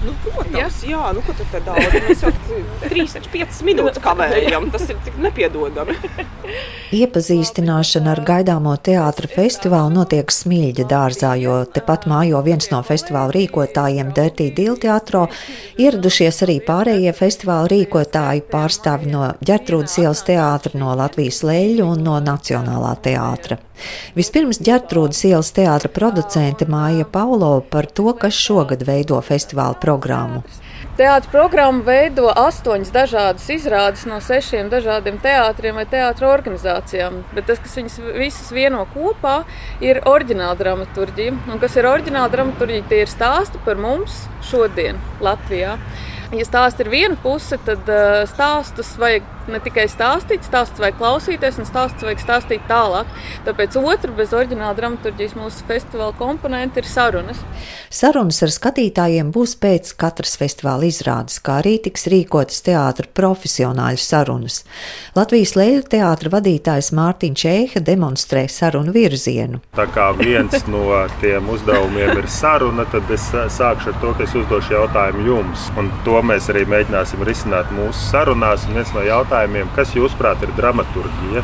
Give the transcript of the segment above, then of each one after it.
Nu, protams, jā, jā nu, ko tu te daudz? Mēs jau 3-5 minūtes kavējam, tas ir tik nepiedodami. Iepazīstināšana ar gaidāmo teātra festivālu notiek Smilģa dārzā, jo tepat mājo viens no festivāla rīkotājiem Dirty Deal teatro. Ieradušies arī pārējie festivāla rīkotāji, pārstāvi no Ģertrūdas ielas teātra, no Latvijas Leļu un no Nacionālā teātra. Vispirms ģērtrūdas ielas teātra producente Māja Paulo par to, kas šogad veido festivāla programmu. Teātris programmu veido astoņas dažādas izrādes no sešiem dažādiem teātriem vai teātris organizācijām. Bet tas, kas viņas visas vieno kopā, ir oriģināla dramaturgija. Un kas ir oriģināla dramaturgija, tie ir stāsti par mums šodien Latvijā. Ja stāsts ir viena puse, tad uh, stāstus vajag ne tikai stāstīt, stāstus vajag klausīties, un stāstus vajag stāstīt tālāk. Tāpēc otra bez oriģināla dramaturgijas mūsu festivāla komponenta ir sarunas. Sarunas ar skatītājiem būs pēc katras festivāla izrādes, kā arī tiks rīkotas teātra profesionāļu sarunas. Latvijas Leļu teātra vadītājs Mārtiņš Čēha demonstrē sarunu virzienu. Tā kā viens no tiem uzdevumiem ir saruna, tad es sākšu ar to, ka es uzdošu jautājumu jums. Un to mēs arī mēģināsim risināt mūsu sarunās. Un viens no jautājumiem jautājumiem, kas jūsuprāt ir dramaturgija?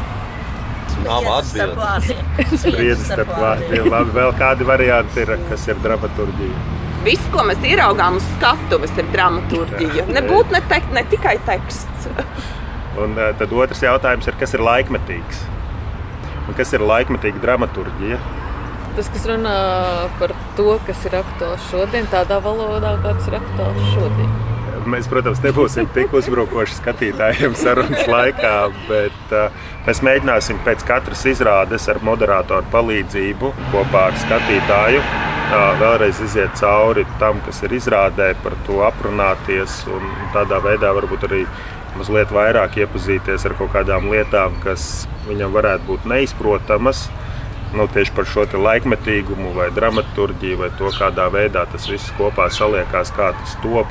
Nav atbildīgs. Spriedzes starp vārdiem. Labi, vēl kādi varianti ir, kas ir dramaturgija? Viss, ko mēs ieraugām uz skatuves, ir dramaturgija. Nebūtu ne, te, ne tikai teksts. Un eh, tad otrs jautājums ir, kas ir laikmetīgs? Un kas ir laikmetīga dramaturgija? Tas, kas runā par to, kas ir aktuāls šodien, tādā valodā, kāds ir aktuāls šodien. Mēs, protams, nebūsim tik uzbrukoši skatītājiem sarunas laikā, bet uh, mēs mēģināsim pēc katras izrādes ar moderatoru palīdzību kopā ar skatītāju vēlreiz iziet cauri tam, kas ir izrādē, par to aprunāties un tādā veidā varbūt arī mazliet vairāk iepazīties ar kaut kādām lietām, kas viņam varētu būt neizprotamas. Nu, tieši par šo laikmetīgumu, vai dramaturgiju, vai to, kādā veidā tas viss kopā saliekās, kā tas top.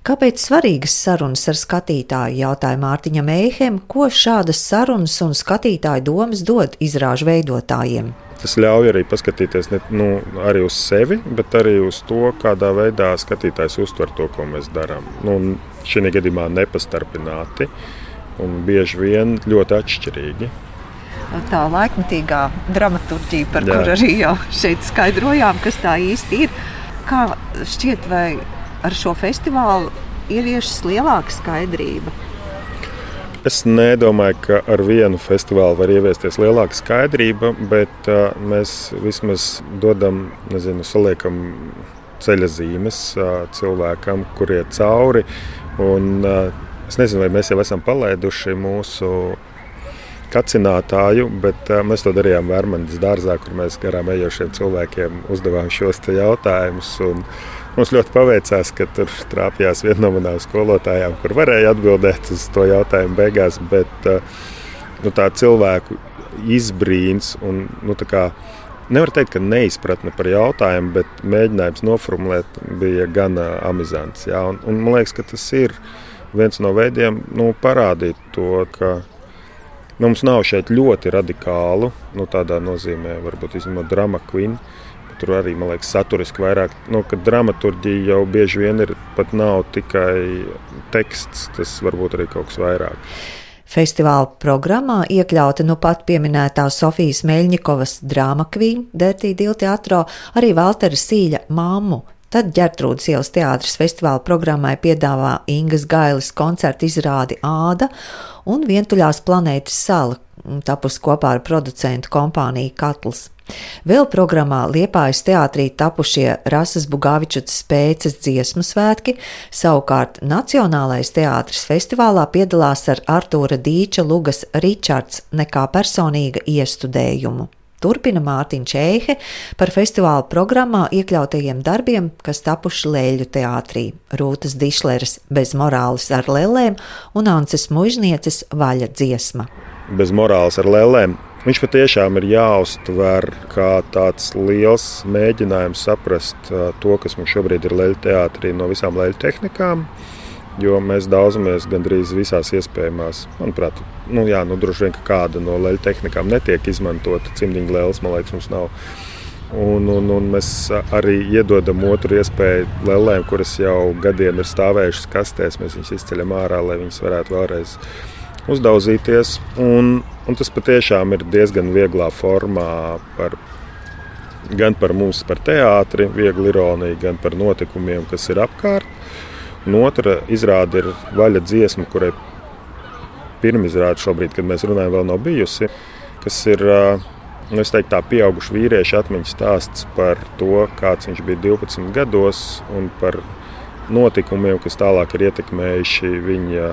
Kāpēc svarīgas sarunas ar skatītāju? jautāja Mārtiņa Mēhem, ko šādas sarunas un skatītāju domas dod izrāžu veidotājiem. Tas ļauj arī paskatīties ne, nu, arī uz sevi, bet arī uz to, kādā veidā skatītājs uztver to, ko mēs darām. Nu, šī gadījumā nepastarpināti un bieži vien ļoti atšķirīgi. Tā laikmatīgā dramaturgija, par kuru arī jau šeit skaidrojām, kas tā īsti ir. Kā šķiet, vai ar šo festivālu ieviešas lielāka skaidrība? Es nedomāju, ka ar vienu festivālu var ieviesties lielāka skaidrība, bet uh, mēs vismaz dodam, nezinu, saliekam ceļa zīmes uh, cilvēkam, kur iet cauri. Un, uh, es nezinu, vai mēs jau esam palaiduši mūsu kacinātāju, bet uh, mēs to darījām Vērmanas dārzā, kur mēs garām ejošiem cilvēkiem uzdevām šos jautājumus. Un, uh, Mums ļoti paveicās, ka tur trāpījās viena no manām skolotājām, kur varēja atbildēt uz to jautājumu beigās. Bet eh, nu, tā cilvēku izbrīns un nu, kā, nevar teikt, ka neizpratne par jautājumu, bet mēģinājums noformulēt bija gan uh, amizants. Jā, un, un man liekas, ka tas ir viens no veidiem nu, parādīt to, ka nu, mums nav šeit ļoti radikālu, nu, tādā nozīmē, varbūt izņemot drama queen Tur arī, man liekas, saturiski vairāk, nu, ka dramaturgija jau bieži vien ir pat nav tikai teksts, tas varbūt arī kaut kas vairāk. Festivāla programmā iekļauta nu pat pieminētā Sofijas Meļņikovas drāma kvīņa, Dērtī Dilteatro, arī Valtera Sīļa māmu. Tad ģērtrūdas ielas teātris festivāla programmai piedāvā Ingas Gailis koncertu izrādi Āda un Vientuļās planētas sala, tapus kopā ar producentu kompāniju Katls. Vēl programmā Liepājas teātrī tapušie Rasas Bugāvičutas spēces dziesmu svētki, savukārt Nacionālais teātris festivālā piedalās ar Artūra Dīča Lugas Ričards nekā personīga iestudējumu. Turpina Mārtiņš Čēhe par festivāla programmā iekļautajiem darbiem, kas tapuši Lēļu teātrī - Rūtas Dišleres bez morāles ar lēlēm un Ances Mužnieces vaļa dziesma. Bez morāles ar lēlēm Viņš patiešām ir jāuztver kā tāds liels mēģinājums saprast to, kas mums šobrīd ir leļu teātrī no visām leļu tehnikām. Jo mēs daudzamies gandrīz visās iespējamās. Manuprāt, nu, jā, nu, droši vien kāda no leļu tehnikām netiek izmantota. Cimdiņa lēlas, man liekas, mums nav Un, un, un mēs arī iedodam otru iespēju lēlēm, kuras jau gadiem ir stāvējušas kastēs. Mēs viņus izceļam ārā, lai viņas varētu vēlreiz uzdauzīties. Un, un tas patiešām ir diezgan vieglā formā par, gan par mums, par teātri, viegli ironija, gan par notikumiem, kas ir apkārt. Un otra izrāde ir vaļa dziesma, kurai pirmizrāde šobrīd, kad mēs runājam, vēl nav bijusi. Kas ir Nu, teiktu, tā pieauguša vīrieša atmiņas stāsts par to, kāds viņš bija 12 gados un par notikumiem, kas tālāk ir ietekmējuši viņa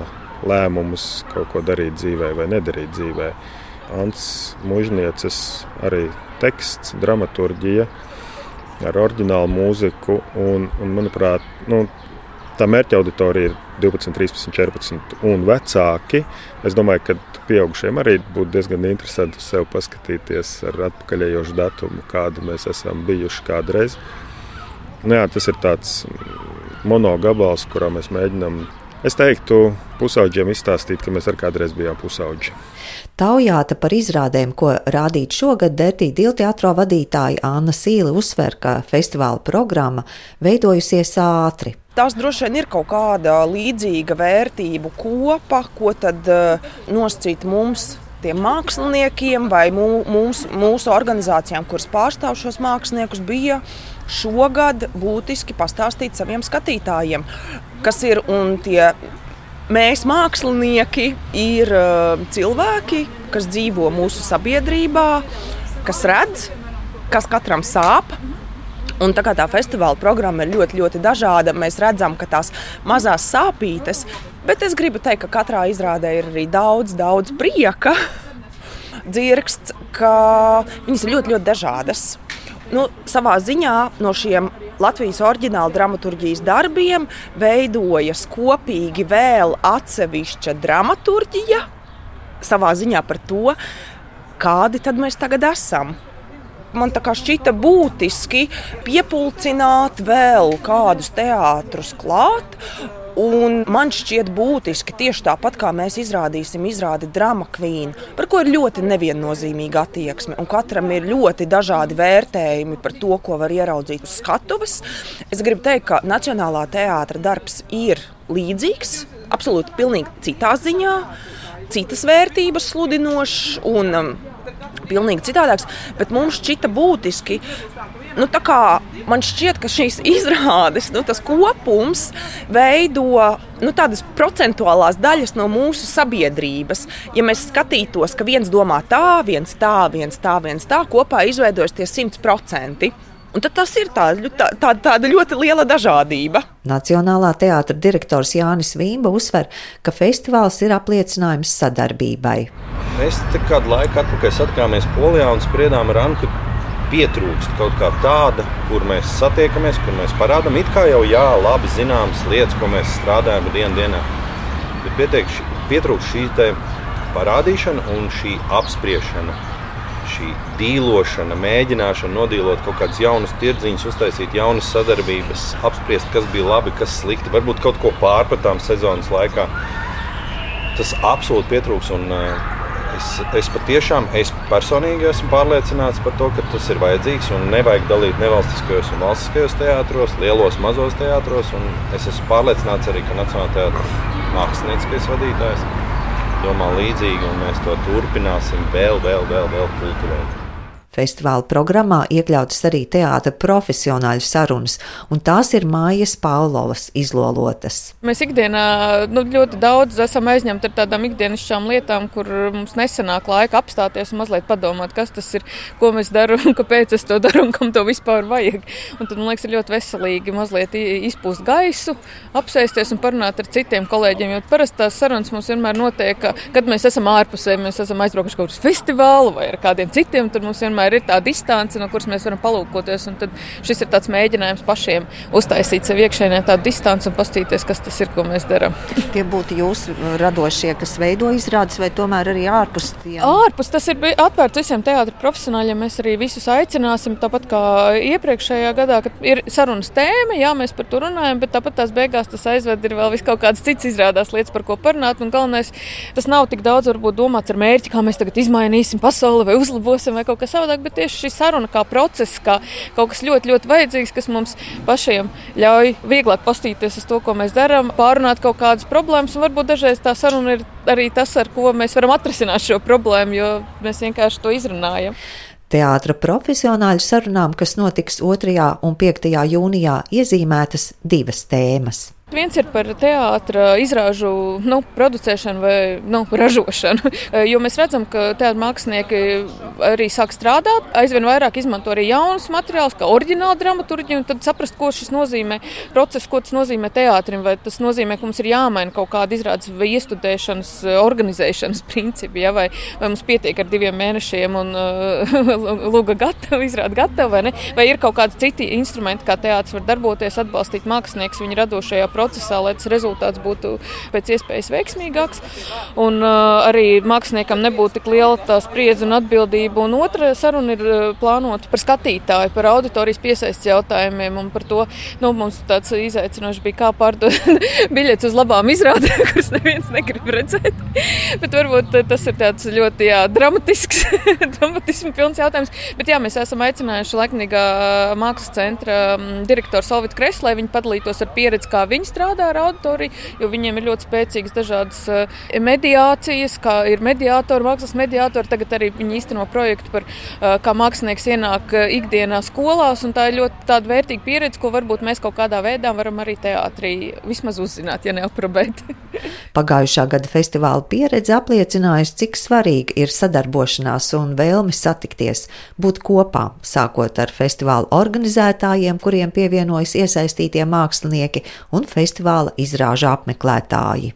lēmumus kaut ko darīt dzīvē vai nedarīt dzīvē. Ants Mužnieces arī teksts, dramaturgija ar oriģinālu mūziku un, un manuprāt, nu, Tā mērķa auditorija ir 12, 13, 14 un vecāki. Es domāju, ka pieaugušiem arī būtu diezgan interesanti sev paskatīties ar atpakaļējošu datumu, kādu mēs esam bijuši kādreiz. Nu, jā, tas ir tāds monogabals, kurā mēs mēģinām Es teiktu, pusauģiem izstāstīt, ka mēs ar kādreiz bijām pusauģi. Taujāta par izrādēm, ko rādīt šogad, Dērtī Dilteātro vadītāja Anna Sīle uzsver, ka festivāla programma veidojusies ātri. Tas droši vien ir kaut kāda līdzīga vērtību kopa, ko tad uh, noscīt mums tiem māksliniekiem vai mūsu, mūsu organizācijām, kuras pārstāv šos māksliniekus, bija šogad būtiski pastāstīt saviem skatītājiem, kas ir tie. Mēs, mākslinieki, ir uh, cilvēki, kas dzīvo mūsu sabiedrībā, kas redz, kas katram sāp. Un tā kā tā festivāla programma ir ļoti, ļoti dažāda, mēs redzam, ka tās mazās sāpītes, bet es gribu teikt, ka katrā izrādē ir arī daudz, daudz prieka. Dzirksts, ka viņas ir ļoti, ļoti dažādas nu, savā ziņā no šiem Latvijas oriģināla dramaturgijas darbiem veidojas kopīgi vēl atsevišķa dramaturgija savā ziņā par to, kādi tad mēs tagad esam. Man tā kā šķita būtiski piepulcināt vēl kādus teātrus klāt Un man šķiet būtiski tieši tāpat kā mēs izrādīsim izrādi drama kvīnu, par ko ir ļoti neviennozīmīga attieksme. Un katram ir ļoti dažādi vērtējumi par to, ko var ieraudzīt uz skatuves. Es gribu teikt, ka Nacionālā teātra darbs ir līdzīgs, absolūti pilnīgi citā ziņā, citas vērtības sludinošs un um, pilnīgi citādāks. Bet mums šķita būtiski nu, man šķiet, ka šīs izrādes, nu, tas kopums veido nu, tādas procentuālās daļas no mūsu sabiedrības. Ja mēs skatītos, ka viens domā tā, viens tā, viens tā, viens tā, kopā izveidojas tie simts procenti. Un tas ir tā, tā, tā, tāda ļoti liela dažādība. Nacionālā teātra direktors Jānis Vīmba uzsver, ka festivāls ir apliecinājums sadarbībai. Mēs kādu laiku atpakaļ satikāmies Polijā un spriedām ar Anku pietrūkst kaut kā tāda, kur mēs satiekamies, kur mēs parādām it kā jau jā, labi zināmas lietas, ko mēs strādājam dienas dienā. Bet pietrūkst šī parādīšana un šī apspriešana. Šī dīlošana, mēģināšana nodīlot kaut kādus jaunus tirdziņus, uztaisīt jaunas sadarbības, apspriest, kas bija labi, kas slikti, varbūt kaut ko pārpratām sezonas laikā. Tas absolūti pietrūks. Un, uh, Es, es patiešām, es personīgi esmu pārliecināts par to, ka tas ir vajadzīgs un nevajag dalīt nevalstiskajos un valstiskajos teātros, lielos, mazos teātros. Es esmu pārliecināts arī, ka Nacionālajā teātrī mākslinieckais vadītājs domā līdzīgi, un mēs to turpināsim vēl, vēl, vēl, vēl kultivēt. Festivāla programmā iekļautas arī teātra profesionāļu sarunas, un tās ir mājas Pāvlovas izlolotas. Mēs ikdienā nu, ļoti daudz esam aizņemti ar tādām ikdienišķām lietām, kur mums nesanāk laika apstāties un mazliet padomāt, kas tas ir, ko mēs darām, kāpēc es to daru un kam to vispār vajag. Un tad man liekas, ir ļoti veselīgi mazliet izpūst gaisu, apsēsties un parunāt ar citiem kolēģiem. Jo parasti tās sarunas mums vienmēr notiek, kad mēs esam ārpusē, mēs esam aizbraukuši kaut uz festivālu vai ar kādiem citiem. Tad mums vienmēr tomēr ir tā distance, no kuras mēs varam palūkoties. Tad šis ir tāds mēģinājums pašiem uztaisīt sev iekšēnē tādu distanci un paskatīties, kas tas ir, ko mēs darām. Tie būtu jūsu radošie, kas veido izrādes, vai tomēr arī ārpus tiem? Ārpus tas ir atvērts visiem teātriem profesionāļiem. Mēs arī visus aicināsim, tāpat kā iepriekšējā gadā, kad ir sarunas tēma, jā, mēs par to runājam, bet tāpat tās beigās tas aizved ir vēl kaut kādas citas izrādās lietas, par ko parunāt. Un galvenais, tas nav tik daudz varbūt domāts ar mērķi, kā mēs tagad izmainīsim pasauli vai uzlabosim vai kaut kas savādāk savādāk, bet tieši šī saruna kā process, kā kaut kas ļoti, ļoti vajadzīgs, kas mums pašiem ļauj vieglāk pastīties uz to, ko mēs darām, pārunāt kaut kādas problēmas, un varbūt dažreiz tā saruna ir arī tas, ar ko mēs varam atrisināt šo problēmu, jo mēs vienkārši to izrunājam. Teātra profesionāļu sarunām, kas notiks 2. un 5. jūnijā, iezīmētas divas tēmas. Viens ir par teātra izrāžu nu, producēšanu vai nu, ražošanu. Jo mēs redzam, ka teātris mākslinieki arī sāk strādāt, aizvien vairāk izmanto arī jaunus materiālus, kā oriģinālu dramaturgiju. Tad saprast, ko šis nozīmē, process, ko tas nozīmē teātrim. Vai tas nozīmē, ka mums ir jāmaina kaut kāda izrādes vai iestudēšanas, organizēšanas principi, ja? vai, vai mums pietiek ar diviem mēnešiem un uh, lūga gatava, izrāda gatava, vai, ne? vai ir kaut kādi citi instrumenti, kā teātris var darboties, atbalstīt māksliniekus viņa radošajā procesā, lai tas rezultāts būtu pēc iespējas veiksmīgāks. Un uh, arī māksliniekam nebūtu tik liela tā spriedze un atbildība. Un otra saruna ir uh, plānota par skatītāju, par auditorijas piesaistes jautājumiem un par to, nu, mums tāds izaicinošs bija, kā pārdot biļetes uz labām izrādēm, kuras neviens negrib redzēt. Bet varbūt uh, tas ir tāds ļoti jā, dramatisks, dramatismu pilns jautājums. Bet jā, mēs esam aicinājuši Laiknīgā uh, mākslas centra um, direktoru Solvitu Kresu, lai viņi padalītos ar pieredzi, kā viņi strādā ar auditoriju, jo viņiem ir ļoti spēcīgas dažādas uh, mediācijas, kā ir mediātori, mākslas mediātori. Tagad arī viņi īsteno projektu par uh, kā mākslinieks ienāk uh, ikdienā skolās, un tā ir ļoti vērtīga pieredze, ko varbūt mēs kaut kādā veidā varam arī teātrī vismaz uzzināt, ja neaprobēt. Pagājušā gada festivāla pieredze apliecinājusi, cik svarīga ir sadarbošanās un vēlme satikties, būt kopā, sākot ar festivāla organizētājiem, kuriem pievienojas iesaistītie mākslinieki un festivāla izrāžu apmeklētāji.